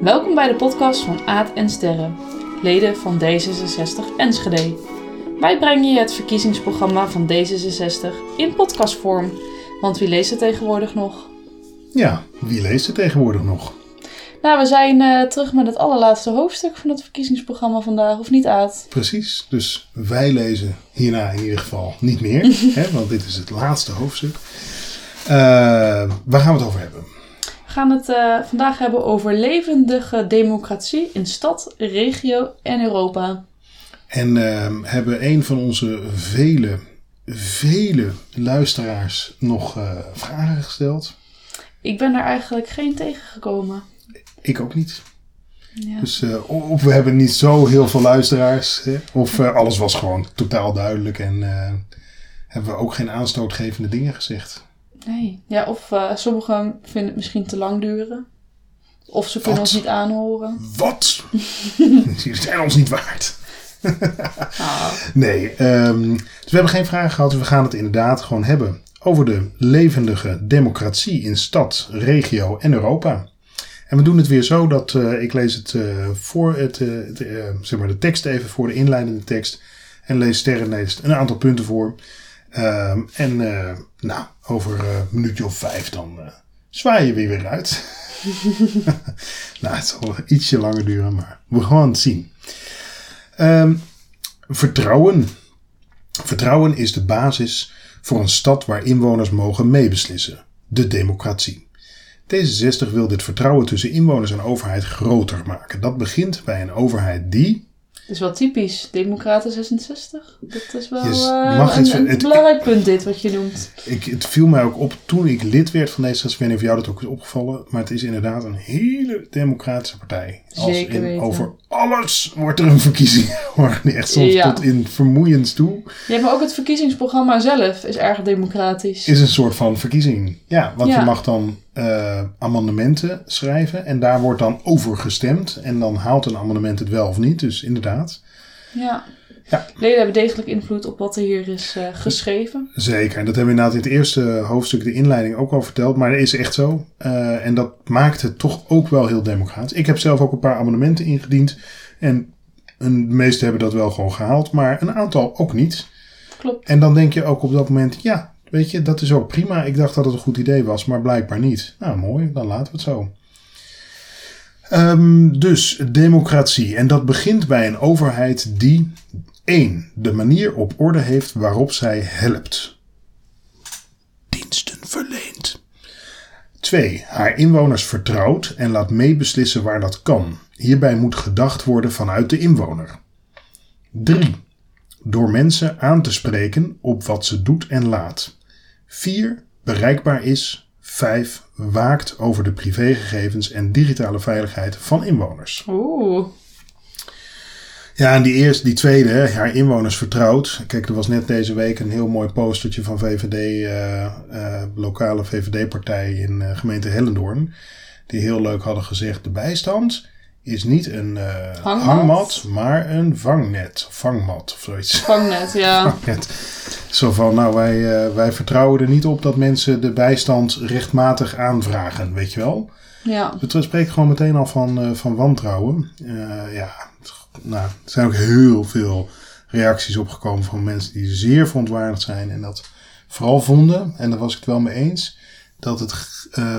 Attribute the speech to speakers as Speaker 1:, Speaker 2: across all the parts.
Speaker 1: Welkom bij de podcast van Aad en Sterren, leden van D66 Enschede. Wij brengen je het verkiezingsprogramma van D66 in podcastvorm, want wie leest het tegenwoordig nog?
Speaker 2: Ja, wie leest het tegenwoordig nog?
Speaker 1: Nou, we zijn eh, terug met het allerlaatste hoofdstuk van het verkiezingsprogramma vandaag, of niet Aad?
Speaker 2: Precies, dus wij lezen hierna in ieder geval niet meer, hè, want dit is het laatste hoofdstuk. Uh, waar gaan we het over hebben?
Speaker 1: We gaan het uh, vandaag hebben over levendige democratie in stad, regio en Europa.
Speaker 2: En uh, hebben een van onze vele, vele luisteraars nog uh, vragen gesteld.
Speaker 1: Ik ben er eigenlijk geen tegengekomen.
Speaker 2: Ik ook niet. Ja. Dus uh, of we hebben niet zo heel veel luisteraars, hè? of alles was gewoon totaal duidelijk en hebben we ook geen aanstootgevende dingen gezegd.
Speaker 1: Nee, ja, of uh, sommigen vinden het misschien te lang duren. Of ze kunnen
Speaker 2: Wat?
Speaker 1: ons niet aanhoren.
Speaker 2: Wat? Die zijn ons niet waard.
Speaker 1: Ah.
Speaker 2: Nee, um, dus we hebben geen vragen gehad. We gaan het inderdaad gewoon hebben over de levendige democratie in stad, regio en Europa. En we doen het weer zo dat uh, ik lees het uh, voor het, het zeg maar de tekst even voor de inleidende tekst. En lees Sterren leest een aantal punten voor. Um, en nou, over een minuutje of vijf dan uh, zwaai je weer weer uit. nou, het zal ietsje langer duren, maar we gaan het zien. Um, vertrouwen. Vertrouwen is de basis voor een stad waar inwoners mogen meebeslissen. De democratie. D66 wil dit vertrouwen tussen inwoners en overheid groter maken. Dat begint bij een overheid die,
Speaker 1: is wel typisch. Democraten 66. Dat is wel
Speaker 2: Yes,
Speaker 1: uh,
Speaker 2: mag
Speaker 1: een,
Speaker 2: het-
Speaker 1: een
Speaker 2: het-
Speaker 1: belangrijk punt dit wat je noemt.
Speaker 2: ik, het viel mij ook op toen ik lid werd van D66. Ik weet niet of jou dat ook is opgevallen. Maar het is inderdaad een hele democratische partij. Als
Speaker 1: Zeker
Speaker 2: in,
Speaker 1: weten.
Speaker 2: over alles wordt er een verkiezing georganiseerd. Echt soms
Speaker 1: Ja.
Speaker 2: tot in vermoeiend toe.
Speaker 1: Ja, maar ook het verkiezingsprogramma zelf is erg democratisch.
Speaker 2: Is een soort van verkiezing. Ja, want
Speaker 1: Ja.
Speaker 2: je mag dan eh, amendementen schrijven. En daar wordt dan over gestemd. En dan haalt een amendement het wel of niet. Dus inderdaad.
Speaker 1: Ja.
Speaker 2: Ja.
Speaker 1: Leden hebben degelijk invloed op wat er hier is eh, geschreven.
Speaker 2: Zeker, en dat hebben we inderdaad in het eerste hoofdstuk, de inleiding, ook al verteld. Maar dat is echt zo. Uh, en dat maakt het toch ook wel heel democratisch. Ik heb zelf ook een paar amendementen ingediend. En een, de meeste hebben dat wel gewoon gehaald, maar een aantal ook niet.
Speaker 1: Klopt.
Speaker 2: En dan denk je ook op dat moment, ja, weet je, dat is ook prima. Ik dacht dat het een goed idee was, maar blijkbaar niet. Nou, mooi, dan laten we het zo. Um, dus democratie. En dat begint bij een overheid die 1. De manier op orde heeft waarop zij helpt. Diensten verleent. 2. Haar inwoners vertrouwt en laat meebeslissen waar dat kan. Hierbij moet gedacht worden vanuit de inwoner. 3. Door mensen aan te spreken op wat ze doet en laat. 4. Bereikbaar is. 5. Waakt over de privégegevens en digitale veiligheid van inwoners.
Speaker 1: Oeh.
Speaker 2: Ja, en die eerste, die tweede, hè, haar inwoners vertrouwt. Kijk, er was net deze week een heel mooi postertje van VVD, uh, uh, lokale VVD-partij in uh, gemeente Hellendoorn. Die heel leuk hadden gezegd, de bijstand is niet een uh,
Speaker 1: Hangmat?
Speaker 2: hangmat, maar een vangnet. Vangmat of zoiets.
Speaker 1: Vangnet, ja.
Speaker 2: Vangnet. Zo van, nou, wij, uh, wij vertrouwen er niet op dat mensen de bijstand rechtmatig aanvragen, weet je wel.
Speaker 1: Ja.
Speaker 2: Het spreekt gewoon meteen al van, uh, van wantrouwen. Ja, nou, er zijn ook heel veel reacties opgekomen van mensen die zeer verontwaardigd zijn. En dat vooral vonden, en daar was ik het wel mee eens, dat het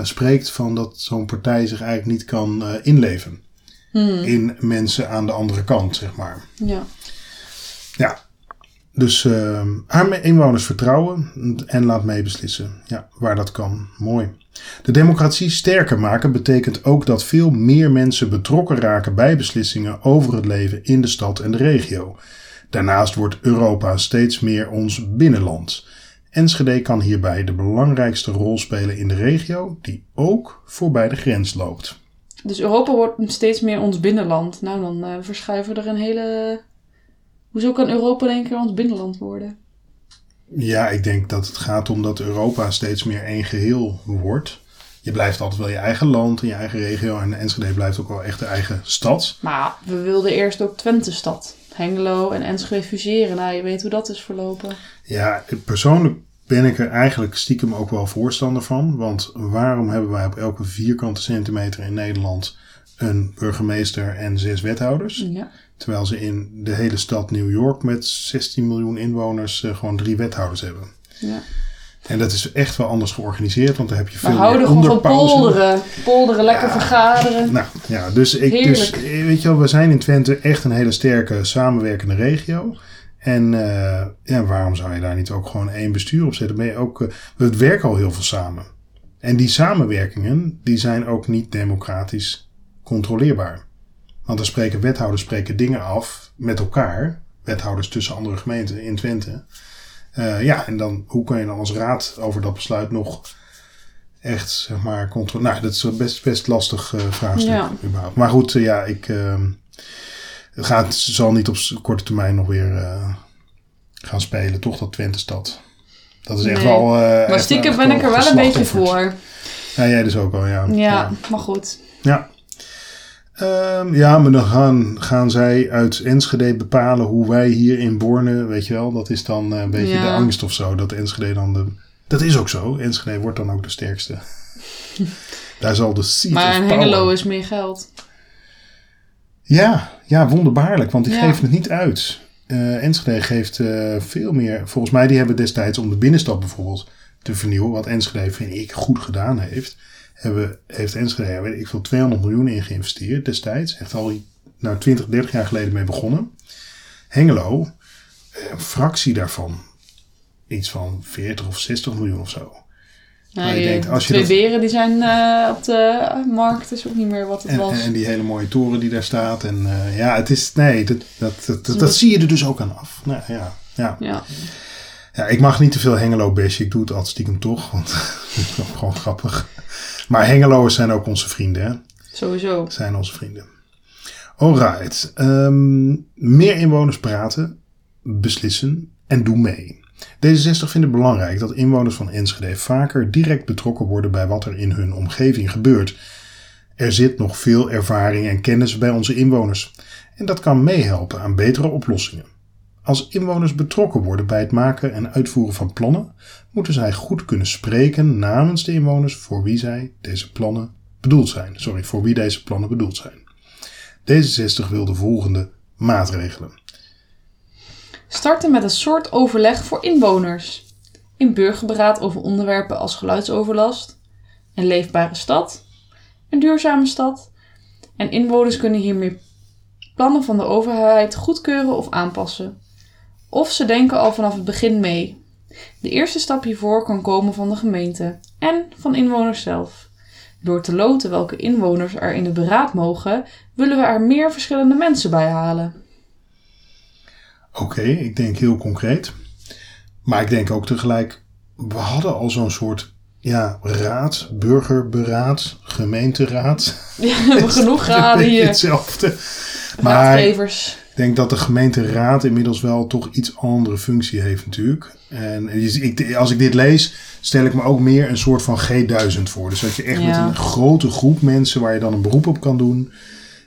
Speaker 2: spreekt van dat zo'n partij zich eigenlijk niet kan inleven.
Speaker 1: Hmm.
Speaker 2: In mensen aan de andere kant, zeg maar.
Speaker 1: Ja.
Speaker 2: Ja. Dus uh, haar inwoners vertrouwen en laat meebeslissen. Ja, waar dat kan. Mooi. De democratie sterker maken betekent ook dat veel meer mensen betrokken raken bij beslissingen over het leven in de stad en de regio. Daarnaast wordt Europa steeds meer ons binnenland. Enschede kan hierbij de belangrijkste rol spelen in de regio, die ook voorbij de grens loopt.
Speaker 1: Dus Europa wordt steeds meer ons binnenland. Nou, dan uh, verschuiven er een hele. Hoezo kan Europa in één keer ons binnenland worden?
Speaker 2: Ja, ik denk dat het gaat om dat Europa steeds meer één geheel wordt. Je blijft altijd wel je eigen land en je eigen regio. En Enschede blijft ook wel echt de eigen stad.
Speaker 1: Maar we wilden eerst ook Twente-stad. Hengelo en Enschede fuseren. Nou, je weet hoe dat is verlopen.
Speaker 2: Ja, persoonlijk ben ik er eigenlijk stiekem ook wel voorstander van. Want waarom hebben wij op elke vierkante centimeter in Nederland een burgemeester en zes wethouders.
Speaker 1: Ja.
Speaker 2: Terwijl ze in de hele stad New York met 16 miljoen inwoners eh, gewoon drie wethouders hebben.
Speaker 1: ja.
Speaker 2: En dat is echt wel anders georganiseerd, want dan heb je
Speaker 1: We
Speaker 2: veel
Speaker 1: houden
Speaker 2: meer
Speaker 1: gewoon van polderen. Polderen, lekker vergaderen.
Speaker 2: Nou ja, dus, ik, dus
Speaker 1: Heerlijk.
Speaker 2: eh, weet je wel, we zijn in Twente echt een hele sterke samenwerkende regio. En eh, ja, waarom zou je daar niet ook gewoon één bestuur op zetten? Ben je ook, eh, we werken al heel veel samen. En die samenwerkingen, die zijn ook niet democratisch controleerbaar. Want dan spreken wethouders spreken dingen af met elkaar. Wethouders tussen andere gemeenten in Twente. Eh, ja, en dan, hoe kan je dan als raad over dat besluit nog echt, zeg maar, controleren? Nou, dat is een best, best lastig eh, vraagstuk
Speaker 1: Ja.
Speaker 2: überhaupt. Maar goed, ja, ik... het gaat, zal niet op korte termijn nog weer eh, gaan spelen, toch, dat Twente-stad. Dat is echt
Speaker 1: Nee.
Speaker 2: wel... eh,
Speaker 1: Maar
Speaker 2: echt
Speaker 1: stiekem
Speaker 2: echt
Speaker 1: ben ik er wel een beetje voor.
Speaker 2: Ja, jij dus ook al, ja.
Speaker 1: Ja, maar goed.
Speaker 2: Ja. Ehm, ja, maar dan gaan, gaan zij uit Enschede bepalen hoe wij hier in Borne, weet je wel, dat is dan eh, een beetje
Speaker 1: Ja.
Speaker 2: de angst of zo, dat Enschede dan de... Dat is ook zo, Enschede wordt dan ook de sterkste. Daar zal de seat
Speaker 1: Maar in Hengelo is meer geld.
Speaker 2: Ja, ja, wonderbaarlijk, want die
Speaker 1: Ja.
Speaker 2: geven het niet uit. Eh, Enschede geeft eh, veel meer, volgens mij die hebben destijds om de binnenstad bijvoorbeeld te vernieuwen, wat Enschede vind ik goed gedaan heeft, hebben, heeft Enschede, weet ik veel, 200 miljoen in geïnvesteerd destijds. Echt al nou, 20, 30 jaar geleden mee begonnen. Hengelo, eh, een fractie daarvan, iets van 40 of 60 miljoen of zo. Je denkt, als je
Speaker 1: twee
Speaker 2: dat-
Speaker 1: beren die zijn eh, op de markt, is ook niet meer wat het
Speaker 2: En,
Speaker 1: was.
Speaker 2: en die hele mooie toren die daar staat. En eh, ja, het is, nee, dat, dat, dat, dat,
Speaker 1: Dat-
Speaker 2: zie je er dus ook aan af. Nou, ja, ja.
Speaker 1: ja.
Speaker 2: ja, ik mag niet te veel Hengelo bashen. Ik doe het altijd stiekem toch, want het is gewoon grappig. Maar Hengeloers zijn ook onze vrienden, hè?
Speaker 1: sowieso.
Speaker 2: zijn onze vrienden. Alright. ehm, meer inwoners praten, beslissen en doen mee. D66 vindt het belangrijk dat inwoners van Enschede vaker direct betrokken worden bij wat er in hun omgeving gebeurt. Er zit nog veel ervaring en kennis bij onze inwoners en dat kan meehelpen aan betere oplossingen. Als inwoners betrokken worden bij het maken en uitvoeren van plannen, moeten zij goed kunnen spreken namens de inwoners voor wie zij deze plannen bedoeld zijn. Sorry, voor wie deze plannen bedoeld zijn. D66 wil de volgende maatregelen.
Speaker 1: Starten met een soort overleg voor inwoners. In burgerberaad over onderwerpen als geluidsoverlast, een leefbare stad, een duurzame stad. En inwoners kunnen hiermee plannen van de overheid goedkeuren of aanpassen. Of ze denken al vanaf het begin mee. De eerste stap hiervoor kan komen van de gemeente en van inwoners zelf. Door te loten welke inwoners er in het beraad mogen, willen we er meer verschillende mensen bij halen.
Speaker 2: Oké, ik denk heel concreet. Maar ik denk ook tegelijk, we hadden al zo'n soort ja, raad, burgerberaad, gemeenteraad.
Speaker 1: Ja, we hebben genoeg raden hier.
Speaker 2: Hetzelfde. Maar
Speaker 1: Raadgevers.
Speaker 2: ik denk dat de gemeenteraad inmiddels wel toch iets andere functie heeft natuurlijk. En ik, als ik dit lees, stel ik me ook meer een soort van G1000 voor. Dus dat je echt met een grote groep mensen waar je dan een beroep op kan doen.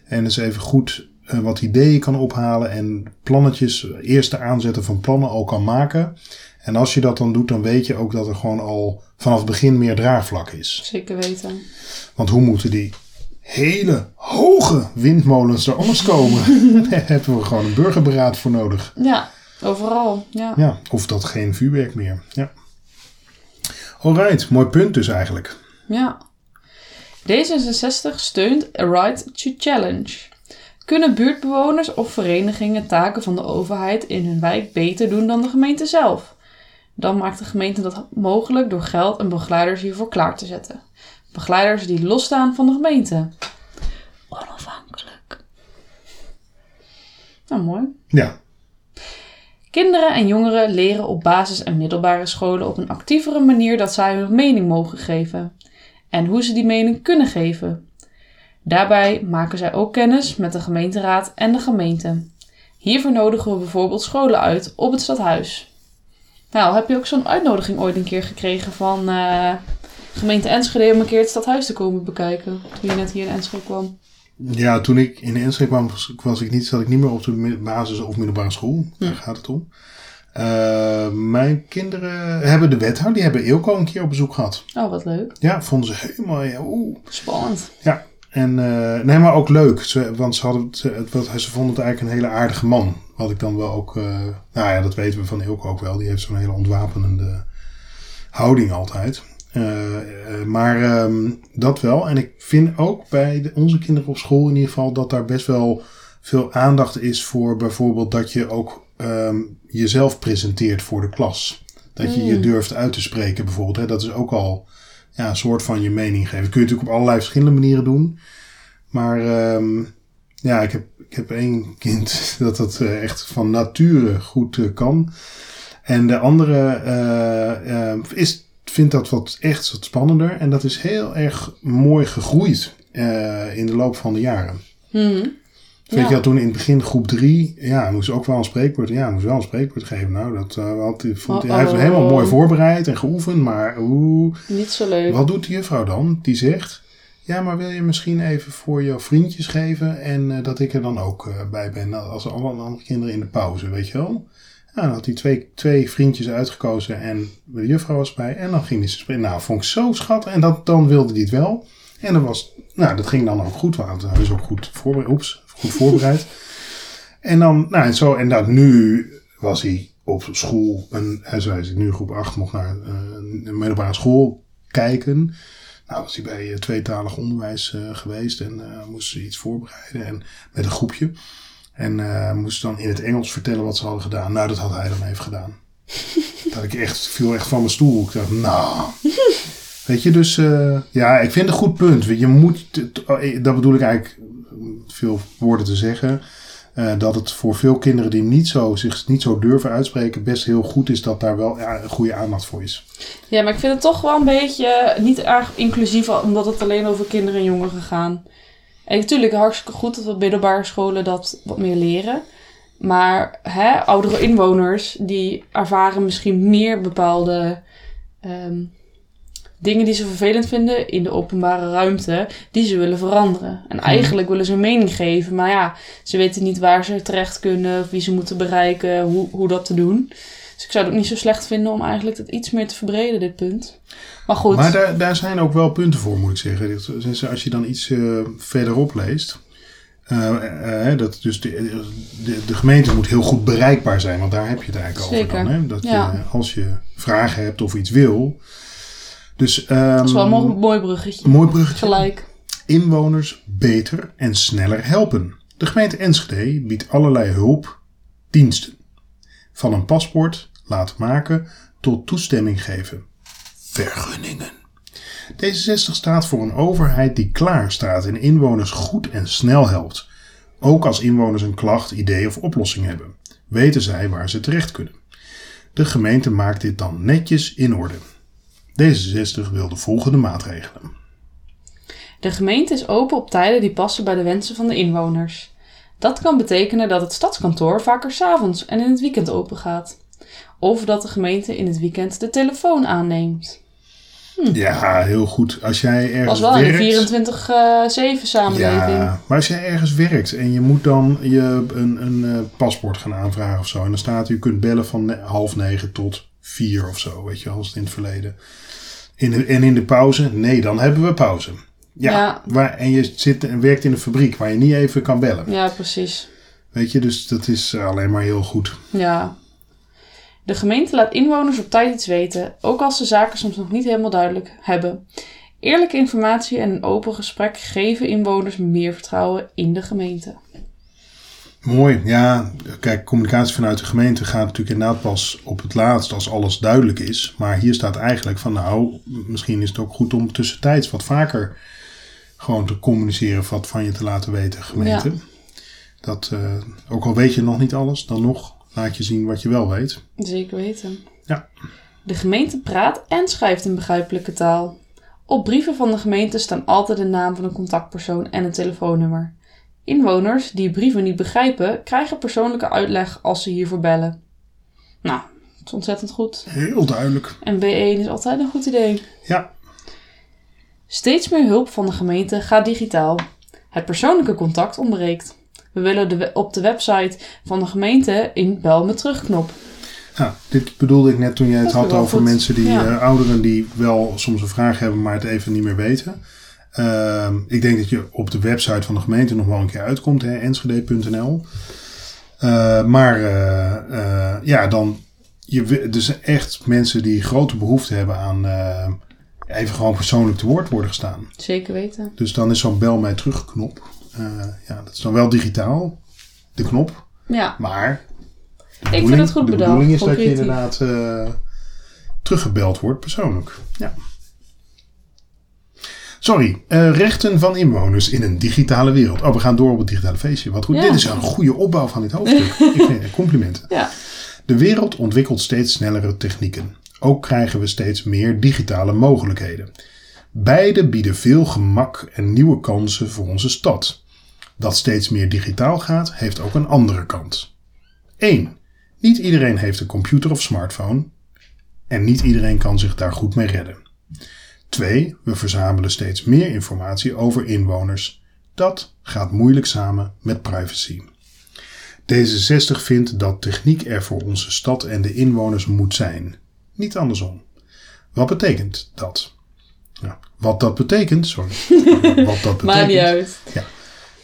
Speaker 2: En dus even goed eh, wat ideeën kan ophalen en plannetjes, eerste aanzetten van plannen al kan maken. En als je dat dan doet, dan weet je ook dat er gewoon al vanaf het begin meer draagvlak is.
Speaker 1: Zeker weten.
Speaker 2: Want hoe moeten die hele hoge windmolens er anders komen? Daar hebben we gewoon een burgerberaad voor nodig.
Speaker 1: Ja, overal. Ja.
Speaker 2: Ja, of dat geen vuurwerk meer. Ja. Alright, mooi punt dus eigenlijk.
Speaker 1: ja. D66 steunt A Right to Challenge. Kunnen buurtbewoners of verenigingen taken van de overheid in hun wijk beter doen dan de gemeente zelf? Dan maakt de gemeente dat mogelijk door geld en begeleiders hiervoor klaar te zetten. Begeleiders die losstaan van de gemeente. Onafhankelijk. Nou, mooi.
Speaker 2: Ja,
Speaker 1: Kinderen en jongeren leren op basis- en middelbare scholen op een actievere manier dat zij hun mening mogen geven en hoe ze die mening kunnen geven. Daarbij maken zij ook kennis met de gemeenteraad en de gemeente. Hiervoor nodigen we bijvoorbeeld scholen uit op het stadhuis. Nou, heb je ook zo'n uitnodiging ooit een keer gekregen van eh, gemeente Enschede om een keer het stadhuis te komen bekijken? Toen je net hier in Enschede kwam.
Speaker 2: ja toen ik in Enschede kwam, was, was ik niet, zat ik niet meer op de basis- of middelbare school.
Speaker 1: Hm.
Speaker 2: Daar gaat het om. Eh, mijn kinderen hebben de wethouder, die hebben Eelco een keer op bezoek gehad.
Speaker 1: Oh, wat leuk.
Speaker 2: Ja, vonden ze helemaal, ja, oeh.
Speaker 1: Spannend.
Speaker 2: Ja, En, eh, nee, maar ook leuk. Ze, want ze, hadden, ze, het, wat- ze vonden het eigenlijk een hele aardige man. Wat ik dan wel ook... eh, nou ja, dat weten we van Ilke ook wel. Die heeft zo'n hele ontwapenende houding altijd. Eh, maar ehm, dat wel. En ik vind ook bij de, onze kinderen op school in ieder geval... dat daar best wel veel aandacht is voor bijvoorbeeld dat je ook ehm, jezelf presenteert voor de klas. Dat je je
Speaker 1: Mm.
Speaker 2: durft uit te spreken bijvoorbeeld. Hè. Dat is ook al ja, een soort van je mening geven. kun je natuurlijk op allerlei verschillende manieren doen. Maar ehm, ja, ik heb, ik heb één kind dat dat eh, echt van nature goed eh, kan. En de andere eh, eh, is, vindt dat wat echt wat spannender. En dat is heel erg mooi gegroeid in de loop van de jaren.
Speaker 1: Mhm.
Speaker 2: Weet je, wel, toen in het begin groep drie, ja, moest ook wel een spreekwoord, ja, moest wel een spreekwoord geven. Nou, dat had, hij vond,
Speaker 1: Oh,
Speaker 2: hij heeft het
Speaker 1: oh.
Speaker 2: helemaal mooi voorbereid en geoefend, maar oeh,
Speaker 1: Niet zo leuk.
Speaker 2: wat doet de juffrouw dan? Die zegt, ja, maar wil je misschien even voor jouw vriendjes geven en eh, dat ik er dan ook eh, bij ben, nou, als alle andere kinderen in de pauze, weet je wel? Ja, dan had hij twee, twee vriendjes uitgekozen en de juffrouw was bij en dan ging hij ze spreken. Nou, vond ik zo schattig en dat, dan wilde hij het wel. En dat was, nou, dat ging dan ook goed, want hij is ook goed voorbereid. Oeps, goed voorbereid. en dan, nou, en zo, en dat nu was hij op school, en hij zei, nu groep 8 mocht naar eh, een middelbare school kijken. Nou, was hij bij eh, tweetalig onderwijs eh, geweest en moest ze iets voorbereiden en, met een groepje. En moest dan in het Engels vertellen wat ze hadden gedaan. Nou, dat had hij dan even gedaan. dat ik echt, viel echt van mijn stoel. Ik dacht, nou. Weet je, dus eh, ja, ik vind het een goed punt. Je moet, oh, dat bedoel ik eigenlijk, veel woorden te zeggen. eh, dat het voor veel kinderen die niet zo, zich niet zo durven uitspreken, best heel goed is dat daar wel ja, een goede aandacht voor is.
Speaker 1: Ja, maar ik vind het toch wel een beetje niet erg inclusief, omdat het alleen over kinderen en jongeren gaan. En natuurlijk hartstikke goed dat we middelbare scholen dat wat meer leren. Maar hè, oudere inwoners, die ervaren misschien meer bepaalde ehm, dingen die ze vervelend vinden in de openbare ruimte, die ze willen veranderen. En eigenlijk willen ze een mening geven, maar ja, ze weten niet waar ze terecht kunnen, of wie ze moeten bereiken, hoe, hoe dat te doen. Dus ik zou het ook niet zo slecht vinden om eigenlijk het iets meer te verbreden, dit punt. Maar goed.
Speaker 2: Maar daar, daar zijn ook wel punten voor, moet ik zeggen. Als je dan iets eh, verderop leest. eh, eh, dat dus de, de, de gemeente moet heel goed bereikbaar zijn, want daar heb je het eigenlijk
Speaker 1: Zeker.
Speaker 2: over dan. Hè? Dat
Speaker 1: Ja.
Speaker 2: je, als je vragen hebt of iets wil. Dus, ehm,
Speaker 1: dat is wel een mooi, mooi bruggetje.
Speaker 2: mooi bruggetje.
Speaker 1: Gelijk.
Speaker 2: Inwoners beter en sneller helpen. De gemeente Enschede biedt allerlei hulpdiensten. Van een paspoort laten maken tot toestemming geven. Vergunningen. D66 staat voor een overheid die klaar staat en inwoners goed en snel helpt. Ook als inwoners een klacht, idee of oplossing hebben, weten zij waar ze terecht kunnen. De gemeente maakt dit dan netjes in orde. D66 wil de volgende maatregelen.
Speaker 1: De gemeente is open op tijden die passen bij de wensen van de inwoners. Dat kan betekenen dat het stadskantoor vaker 's avonds en in het weekend open gaat. Of dat de gemeente in het weekend de telefoon aanneemt.
Speaker 2: Ja, heel goed. Als jij ergens
Speaker 1: wel in
Speaker 2: werkt,
Speaker 1: de 24-7 samenleving.
Speaker 2: Ja, maar als jij ergens werkt en je moet dan je een, een eh, paspoort gaan aanvragen of zo. En dan staat u kunt bellen van half negen tot vier of zo, weet je, als in het verleden. In de, en in de pauze, nee, dan hebben we pauze. Ja,
Speaker 1: Ja.
Speaker 2: Waar, en je zit en werkt in een fabriek waar je niet even kan bellen.
Speaker 1: Ja, precies.
Speaker 2: Weet je, dus dat is alleen maar heel goed.
Speaker 1: Ja. De gemeente laat inwoners op tijd iets weten, ook als ze zaken soms nog niet helemaal duidelijk hebben. Eerlijke informatie en een open gesprek geven inwoners meer vertrouwen in de gemeente.
Speaker 2: Mooi, ja. Kijk, communicatie vanuit de gemeente gaat natuurlijk inderdaad pas op het laatst als alles duidelijk is. Maar hier staat eigenlijk van nou, misschien is het ook goed om tussentijds wat vaker gewoon te communiceren of wat van je te laten weten, gemeente.
Speaker 1: Ja.
Speaker 2: Dat, eh, ook al weet je nog niet alles, dan nog laat je zien wat je wel weet.
Speaker 1: Zeker weten.
Speaker 2: Ja.
Speaker 1: De gemeente praat en schrijft in begrijpelijke taal. Op brieven van de gemeente staan altijd de naam van een contactpersoon en een telefoonnummer. Inwoners die brieven niet begrijpen, krijgen persoonlijke uitleg als ze hiervoor bellen. Nou, dat is ontzettend goed.
Speaker 2: Heel duidelijk.
Speaker 1: En B1 is altijd een goed idee.
Speaker 2: Ja,
Speaker 1: Steeds meer hulp van de gemeente gaat digitaal. Het persoonlijke contact ontbreekt. We willen de op de website van de gemeente in bel me terugknop.
Speaker 2: Ja, dit bedoelde ik net toen jij het
Speaker 1: Dat
Speaker 2: had over
Speaker 1: goed.
Speaker 2: mensen die,
Speaker 1: Ja.
Speaker 2: eh, ouderen die wel soms een vraag hebben, maar het even niet meer weten. Ehm, ik denk dat je op de website van de gemeente nog wel een keer uitkomt, hè, enschede.nl. Eh, maar eh, eh, ja, dan. Je, dus echt mensen die grote behoefte hebben aan even gewoon persoonlijk te woord worden gestaan.
Speaker 1: Zeker weten.
Speaker 2: Dus dan is zo'n bel mij terug knop. eh, ja, dat is dan wel digitaal, de knop.
Speaker 1: Ja,
Speaker 2: Maar de
Speaker 1: ik vind het goed
Speaker 2: de
Speaker 1: bedacht.
Speaker 2: bedoeling is dat je inderdaad teruggebeld wordt persoonlijk. Ja. Sorry, eh, rechten van inwoners in een digitale wereld. Oh, we gaan door op het digitale feestje. Wat goed.
Speaker 1: Ja.
Speaker 2: Dit is een goede opbouw van dit hoofdstuk. Ik vind het complimenten.
Speaker 1: Ja.
Speaker 2: De wereld ontwikkelt steeds snellere technieken. Ook krijgen we steeds meer digitale mogelijkheden. Beide bieden veel gemak en nieuwe kansen voor onze stad. Dat steeds meer digitaal gaat, heeft ook een andere kant. 1. Niet iedereen heeft een computer of smartphone en niet iedereen kan zich daar goed mee redden. 2. We verzamelen steeds meer informatie over inwoners. Dat gaat moeilijk samen met privacy. D66 vindt dat techniek er voor onze stad en de inwoners moet zijn. Niet andersom. Wat betekent dat? Ja, wat dat betekent, sorry. wat dat
Speaker 1: Maakt niet
Speaker 2: betekent,
Speaker 1: uit.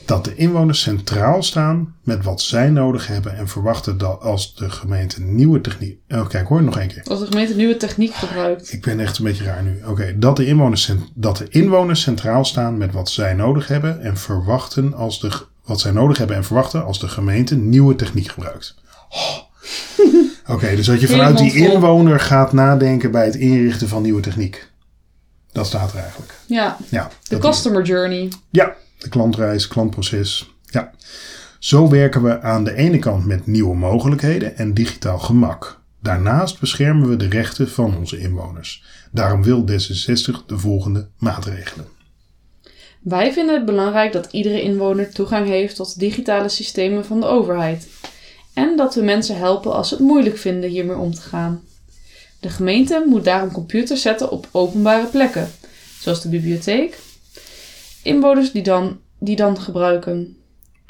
Speaker 2: Dat de inwoners centraal staan met wat zij nodig hebben en verwachten dat als de gemeente nieuwe techniek. Oh, kijk hoor, nog één keer.
Speaker 1: Als de gemeente nieuwe techniek gebruikt.
Speaker 2: Ik ben echt een beetje raar nu. Oké, dat, de inwoners cent- dat de inwoners centraal staan met wat zij nodig hebben en verwachten als de, wat zij nodig hebben en verwachten als de gemeente nieuwe techniek gebruikt. Oh. Oké, dus dat je vanuit die inwoner gaat nadenken bij het inrichten van nieuwe techniek. Dat staat er eigenlijk.
Speaker 1: Ja,
Speaker 2: Ja,
Speaker 1: de customer journey.
Speaker 2: ja, de klantreis, klantproces. Ja. Zo werken we aan de ene kant met nieuwe mogelijkheden en digitaal gemak. Daarnaast beschermen we de rechten van onze inwoners. Daarom wil D66 de volgende maatregelen.
Speaker 1: Wij vinden het belangrijk dat iedere inwoner toegang heeft tot digitale systemen van de overheid. En dat we mensen helpen als ze het moeilijk vinden hiermee om te gaan. De gemeente moet daarom computers zetten op openbare plekken, zoals de bibliotheek. Inwoners die dan, die dan gebruiken,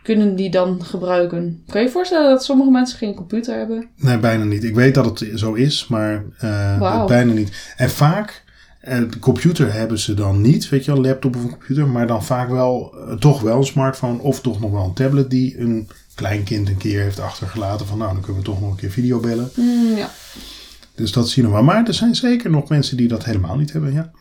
Speaker 1: kunnen die dan gebruiken. Kan je je voorstellen dat sommige mensen geen computer hebben?
Speaker 2: Nee, bijna niet. Ik weet dat het zo is, maar eh, bijna niet. En vaak, eh, de computer hebben ze dan niet, weet je wel, laptop of een computer, maar dan vaak wel, eh, toch wel een smartphone of toch nog wel een tablet die een kleinkind een keer heeft achtergelaten van nou, dan kunnen we toch nog een keer video bellen.
Speaker 1: Hmm, ja.
Speaker 2: Dus dat zien we wel. Maar er zijn zeker nog mensen die dat helemaal niet hebben. Ja.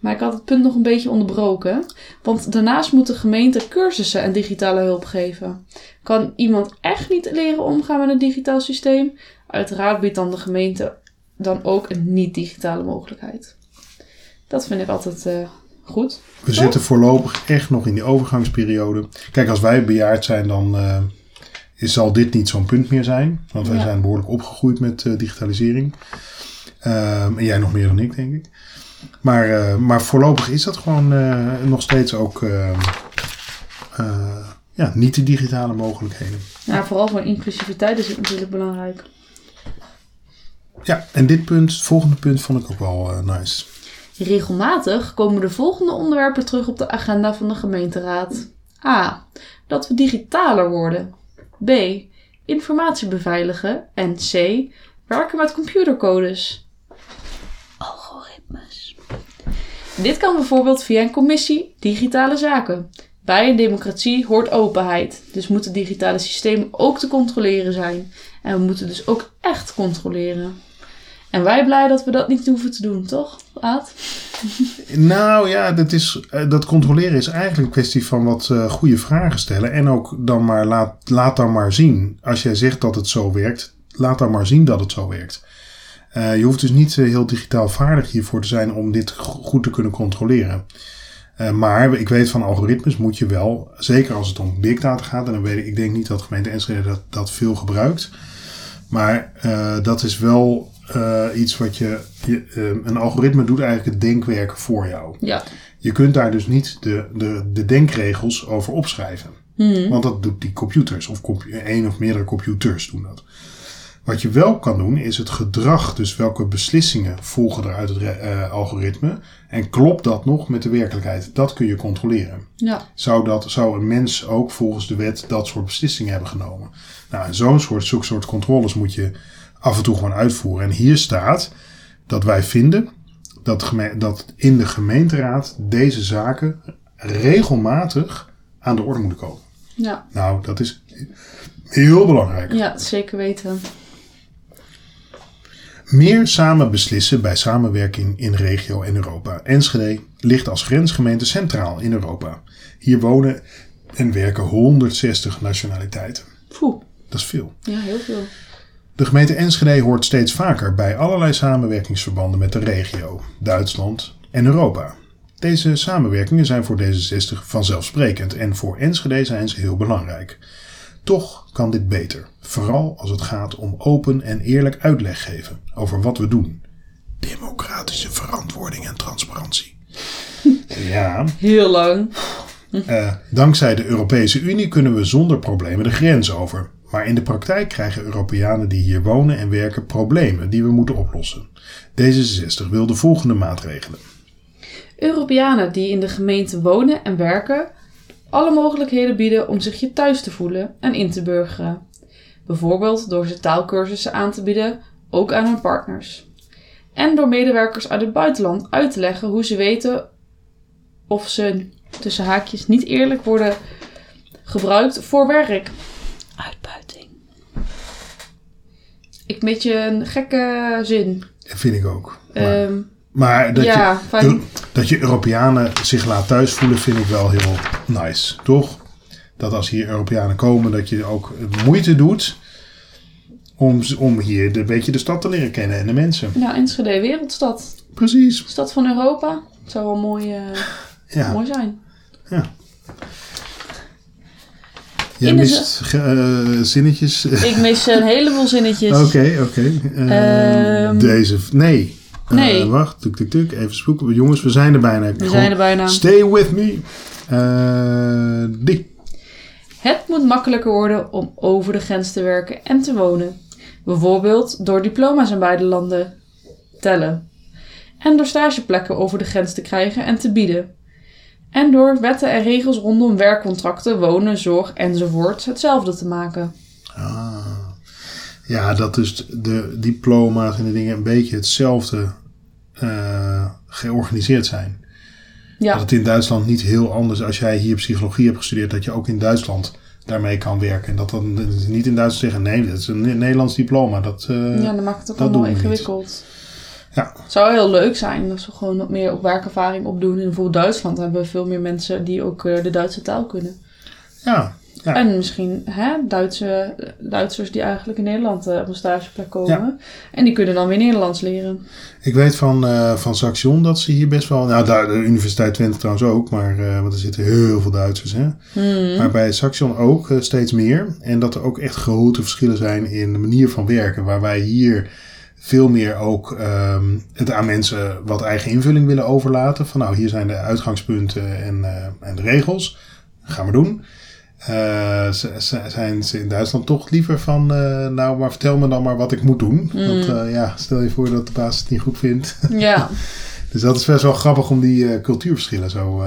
Speaker 1: Maar ik had het punt nog een beetje onderbroken. Want daarnaast moet de gemeente cursussen en digitale hulp geven. Kan iemand echt niet leren omgaan met een digitaal systeem? Uiteraard biedt dan de gemeente dan ook een niet-digitale mogelijkheid. Dat vind ik altijd eh, goed.
Speaker 2: We zitten voorlopig echt nog in die overgangsperiode. Kijk, als wij bejaard zijn, dan eh, is, zal dit niet zo'n punt meer zijn. Want wij
Speaker 1: Ja.
Speaker 2: zijn behoorlijk opgegroeid met eh, digitalisering. Ehm, en jij nog meer dan ik, denk ik. Maar, eh, maar voorlopig is dat gewoon eh, nog steeds ook eh, eh, ja, niet de digitale mogelijkheden.
Speaker 1: Ja, vooral voor inclusiviteit is het natuurlijk belangrijk.
Speaker 2: Ja, en dit punt, het volgende punt, vond ik ook wel nice.
Speaker 1: Regelmatig komen de volgende onderwerpen terug op de agenda van de gemeenteraad. A. Dat we digitaler worden. B. Informatie beveiligen. En C. Werken met computercodes. Algoritmes. Dit kan bijvoorbeeld via een commissie digitale zaken. Bij een democratie hoort openheid. Dus moeten digitale systemen ook te controleren zijn. En we moeten dus ook echt controleren. En wij blij dat we dat niet hoeven te doen, toch,
Speaker 2: Nou ja, dat, is, eh, dat controleren is eigenlijk een kwestie van wat eh, goede vragen stellen. En ook dan maar laat, laat dan maar zien. Als jij zegt dat het zo werkt, laat dan maar zien dat het zo werkt. Eh, je hoeft dus niet heel digitaal vaardig hiervoor te zijn om dit go- goed te kunnen controleren. Maar ik weet van algoritmes moet je wel, zeker als het om big data gaat, en dan weet ik, denk niet dat gemeente Enschede dat, dat veel gebruikt. Maar dat is wel eh, iets wat je, je eh, een algoritme doet eigenlijk het denkwerk voor jou.
Speaker 1: Ja.
Speaker 2: Je kunt daar dus niet de, de, de denkregels over opschrijven.
Speaker 1: Hmm.
Speaker 2: Want dat doet die computers. Of compu- één of meerdere computers doen dat. Wat je wel kan doen is het gedrag. Dus welke beslissingen volgen er uit het eh, algoritme. En klopt dat nog met de werkelijkheid? Dat kun je controleren.
Speaker 1: Ja.
Speaker 2: Zou, dat, zou een mens ook volgens de wet dat soort beslissingen hebben genomen? Nou, en zo'n soort, zulke soort controles moet je af en toe gewoon uitvoeren. En hier staat dat wij vinden dat, dat in de gemeenteraad deze zaken regelmatig aan de orde moeten komen.
Speaker 1: Ja,
Speaker 2: Nou, dat is heel belangrijk.
Speaker 1: ja zeker weten.
Speaker 2: Meer samen beslissen bij samenwerking in regio en Europa. Enschede ligt als grensgemeente centraal in Europa. Hier wonen en werken 160 nationaliteiten.
Speaker 1: Poeh,
Speaker 2: Dat is veel.
Speaker 1: ja, heel veel.
Speaker 2: De gemeente Enschede hoort steeds vaker bij allerlei samenwerkingsverbanden met de regio, Duitsland en Europa. Deze samenwerkingen zijn voor D66 vanzelfsprekend en voor Enschede zijn ze heel belangrijk. Toch kan dit beter, vooral als het gaat om open en eerlijk uitleg geven over wat we doen. Democratische verantwoording en transparantie. Ja,
Speaker 1: Heel lang.
Speaker 2: eh, dankzij de Europese Unie kunnen we zonder problemen de grens over. Maar in de praktijk krijgen Europeanen die hier wonen en werken problemen die we moeten oplossen. D66 wil de volgende maatregelen.
Speaker 1: Europeanen die in de gemeente wonen en werken, alle mogelijkheden bieden om zich hier thuis te voelen en in te burgeren. Bijvoorbeeld door ze taalkursussen aan te bieden, ook aan hun partners. En door medewerkers uit het buitenland uit te leggen hoe ze weten of ze tussen haakjes niet eerlijk worden gebruikt voor werk. Uitbuiting. Ik met je een gekke zin.
Speaker 2: Dat vind ik ook. Maar,
Speaker 1: Ehm,
Speaker 2: maar dat,
Speaker 1: ja,
Speaker 2: je, dat je Europeanen zich laat thuis voelen, vind ik wel heel nice. Toch? Dat als hier Europeanen komen, dat je ook moeite doet om, om hier een beetje de stad te leren kennen en de mensen.
Speaker 1: Ja, Enschede, wereldstad.
Speaker 2: Precies.
Speaker 1: Stad van Europa. Het zou wel mooi, eh,
Speaker 2: Ja.
Speaker 1: mooi zijn.
Speaker 2: Jij mist eh, zinnetjes.
Speaker 1: Ik mis een heleboel zinnetjes.
Speaker 2: Oké, oké. Eh,
Speaker 1: Ehm,
Speaker 2: deze. Nee. Eh,
Speaker 1: nee.
Speaker 2: wacht, tuk, tuk, tuk. Even spoeken. Jongens, we zijn er bijna.
Speaker 1: We zijn er bijna.
Speaker 2: Stay with me. Eh, die.
Speaker 1: Het moet makkelijker worden om over de grens te werken en te wonen. Bijvoorbeeld door diploma's in beide landen tellen. En door stageplekken over de grens te krijgen en te bieden. En door wetten en regels rondom werkcontracten, wonen, zorg enzovoort hetzelfde te maken.
Speaker 2: Ah. Ja, dat dus de diploma's en de dingen een beetje hetzelfde eh, georganiseerd zijn.
Speaker 1: Ja,
Speaker 2: Dat het in Duitsland niet heel anders als jij hier psychologie hebt gestudeerd, dat je ook in Duitsland daarmee kan werken. En dat dan niet in Duitsland zeggen, nee, dat is een Nederlands diploma. Dat, eh,
Speaker 1: ja dan maakt het ook
Speaker 2: dat
Speaker 1: allemaal
Speaker 2: niet. Ja.
Speaker 1: Het zou heel leuk zijn als we gewoon wat meer op werkervaring opdoen. In bijvoorbeeld Duitsland hebben we veel meer mensen die ook eh, de Duitse taal kunnen.
Speaker 2: ja, ja.
Speaker 1: En misschien hè, Duitse, Duitsers die eigenlijk in Nederland eh, op een stageplek komen. En die kunnen dan weer Nederlands leren.
Speaker 2: Ik weet van, eh van Saxion dat ze hier best wel... Nou, de Universiteit Twente trouwens ook, maar, eh, want er zitten heel veel Duitsers. Hè?
Speaker 1: Hmm.
Speaker 2: Maar bij Saxion ook eh, steeds meer. En dat er ook echt grote verschillen zijn in de manier van werken. Waar wij hier veel meer ook ehm, het aan mensen wat eigen invulling willen overlaten. Van nou, hier zijn de uitgangspunten en, eh, en de regels. Gaan we doen. Eh, zijn ze in Duitsland toch liever van, eh, nou, maar vertel me dan maar wat ik moet doen. Want eh, ja, stel je voor dat de baas het niet goed vindt.
Speaker 1: Ja,
Speaker 2: dus dat is best wel grappig om die cultuurverschillen zo...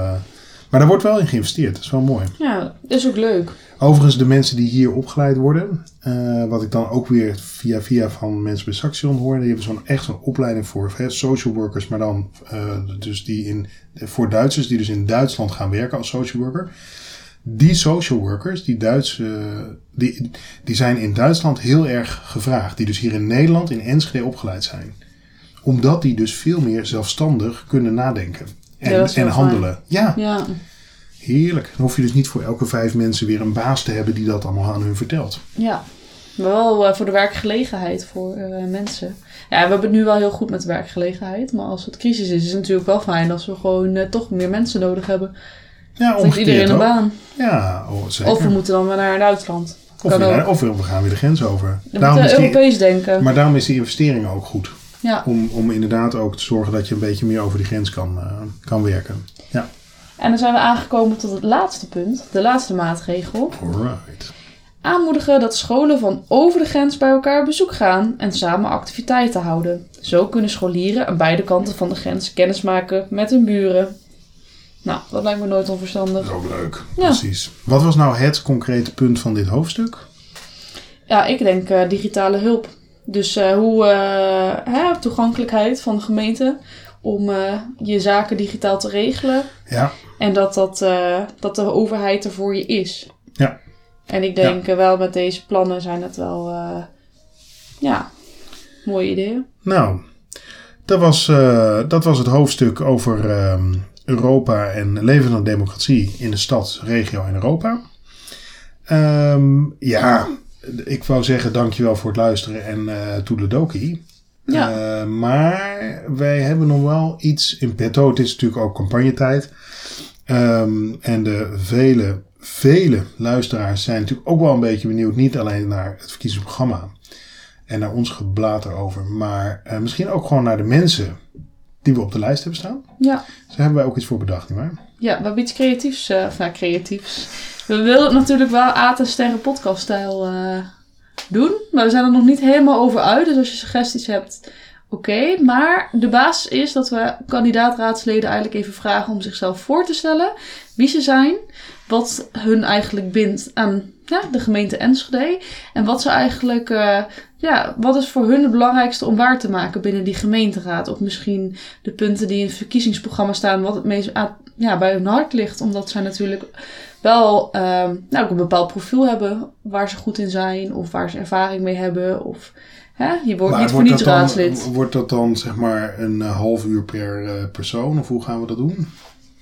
Speaker 2: eh, maar daar wordt wel in geïnvesteerd, dat is wel mooi.
Speaker 1: ja, is ook leuk.
Speaker 2: Overigens, de mensen die hier opgeleid worden, eh, wat ik dan ook weer via via van mensen bij Saxion hoor, die hebben zo'n echt zo'n opleiding voor hè, social workers, maar dan eh, dus die in, voor Duitsers die dus in Duitsland gaan werken als social worker. Die social workers, die Duitse, die, die zijn in Duitsland heel erg gevraagd, die dus hier in Nederland in Enschede opgeleid zijn. Omdat die dus veel meer zelfstandig kunnen nadenken en, handelen. Ja,
Speaker 1: Ja,
Speaker 2: Heerlijk. Dan hoef je dus niet voor elke vijf mensen weer een baas te hebben die dat allemaal aan hun vertelt.
Speaker 1: ja. Maar wel eh, voor de werkgelegenheid voor eh, mensen. Ja, we hebben het nu wel heel goed met de werkgelegenheid. Maar als het crisis is, is het natuurlijk wel fijn als we gewoon eh, toch meer mensen nodig hebben.
Speaker 2: Ja, omgekeerd
Speaker 1: iedereen een baan.
Speaker 2: Ja, oh, zeker.
Speaker 1: Of we moeten dan weer naar.
Speaker 2: Of
Speaker 1: kan
Speaker 2: we,
Speaker 1: ook.
Speaker 2: of we gaan weer de grens over.
Speaker 1: Dan
Speaker 2: Daarom
Speaker 1: moeten
Speaker 2: is
Speaker 1: we
Speaker 2: die,
Speaker 1: Europees denken.
Speaker 2: maar daarom is die investering ook goed.
Speaker 1: Ja.
Speaker 2: Om, om inderdaad ook te zorgen dat je een beetje meer over die grens kan, eh, kan werken. Ja,
Speaker 1: En dan zijn we aangekomen tot het laatste punt. De laatste maatregel.
Speaker 2: alright.
Speaker 1: Aanmoedigen dat scholen van over de grens bij elkaar op bezoek gaan en samen activiteiten houden. Zo kunnen scholieren aan beide kanten van de grens kennis maken met hun buren. Nou, dat lijkt me nooit
Speaker 2: Dat
Speaker 1: onverstandig.
Speaker 2: is ook leuk.
Speaker 1: Ja.
Speaker 2: Precies. Wat was nou het concrete punt van dit hoofdstuk?
Speaker 1: Ja, ik denk eh, digitale hulp. Dus eh, hoe eh, hè, toegankelijkheid van de gemeente om eh, je zaken digitaal te regelen.
Speaker 2: Ja,
Speaker 1: En dat, dat, dat de overheid er voor je is.
Speaker 2: Ja.
Speaker 1: En ik denk wel met deze plannen zijn het wel, ja, mooie ideeën.
Speaker 2: nou, dat was, dat was het hoofdstuk over ehm, Europa en levende democratie in de stad, regio en Europa. Ehm, ja, ik wou zeggen dankjewel voor het luisteren en toedeledokie.
Speaker 1: Ja.
Speaker 2: Eh, maar wij hebben nog wel iets in petto. Het is natuurlijk ook campagnetijd. Ehm, en de vele, vele luisteraars zijn natuurlijk ook wel een beetje benieuwd. Niet alleen naar het verkiezingsprogramma en naar ons geblaat erover. Maar eh, misschien ook gewoon naar de mensen die we op de lijst hebben staan.
Speaker 1: Ja.
Speaker 2: Daar hebben wij ook iets voor bedacht, nietwaar?
Speaker 1: Ja, we hebben iets creatiefs, eh, of nou, creatiefs. We willen het natuurlijk wel Aad en Sterren podcaststijl eh doen, maar we zijn er nog niet helemaal over uit. Dus als je suggesties hebt, oké. Maar de basis is dat we kandidaatraadsleden eigenlijk even vragen om zichzelf voor te stellen. Wie ze zijn, wat hun eigenlijk bindt aan ja, de gemeente Enschede. En wat ze eigenlijk, eh, ja, wat is voor hun het belangrijkste om waar te maken binnen die gemeenteraad. Of misschien de punten die in het verkiezingsprogramma staan, wat het meest ja, bij hun hart ligt. Omdat zij natuurlijk wel ehm, nou, ook een bepaald profiel hebben waar ze goed in zijn. Of waar ze ervaring mee hebben. Of hè, je wordt
Speaker 2: Maar
Speaker 1: niet voor niets
Speaker 2: dan-
Speaker 1: raadslid.
Speaker 2: Wordt dat dan zeg maar een eh, half uur per eh, persoon? Of hoe gaan we dat doen?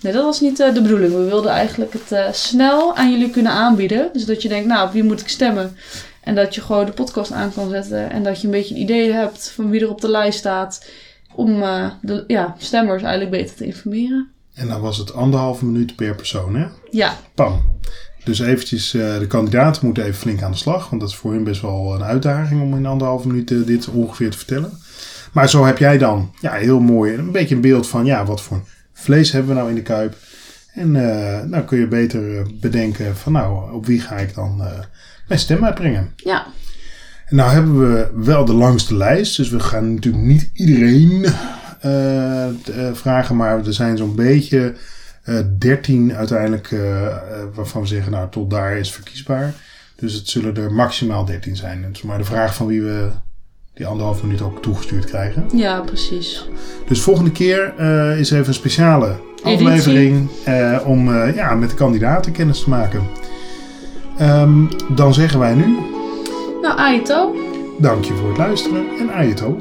Speaker 1: Nee, dat was niet eh, de bedoeling. We wilden eigenlijk het snel aan jullie kunnen aanbieden. Dus dat je denkt, nou, op wie moet ik stemmen? En dat je gewoon de podcast aan kan zetten. En dat je een beetje een idee hebt van wie er op de lijst staat. Om de ja, stemmers eigenlijk beter te informeren.
Speaker 2: En dan was het anderhalve minuut per persoon, hè?
Speaker 1: Ja,
Speaker 2: Pam. Dus eventjes, eh, de kandidaten moeten even flink aan de slag. Want dat is voor hen best wel een uitdaging om in anderhalve minuut eh, dit ongeveer te vertellen. Maar zo heb jij dan ja, heel mooi een beetje een beeld van ja, wat voor vlees hebben we nou in de kuip. En eh nou kun je beter bedenken van nou, op wie ga ik dan mijn stem uitbrengen.
Speaker 1: ja,
Speaker 2: En nou hebben we wel de langste lijst. Dus we gaan natuurlijk niet iedereen vragen. Maar er zijn zo'n beetje eh 13 uiteindelijk eh, eh, waarvan we zeggen nou tot daar is verkiesbaar. Dus het zullen er maximaal 13 zijn. Het is maar de vraag van wie we die anderhalf minuut ook toegestuurd krijgen.
Speaker 1: ja, precies.
Speaker 2: Dus volgende keer eh, is even een speciale
Speaker 1: Editie.
Speaker 2: aflevering eh, om eh, ja, met de kandidaten kennis te maken. Ehm, dan zeggen wij nu
Speaker 1: Nou, Aito.
Speaker 2: dank je voor het luisteren en Ajeto.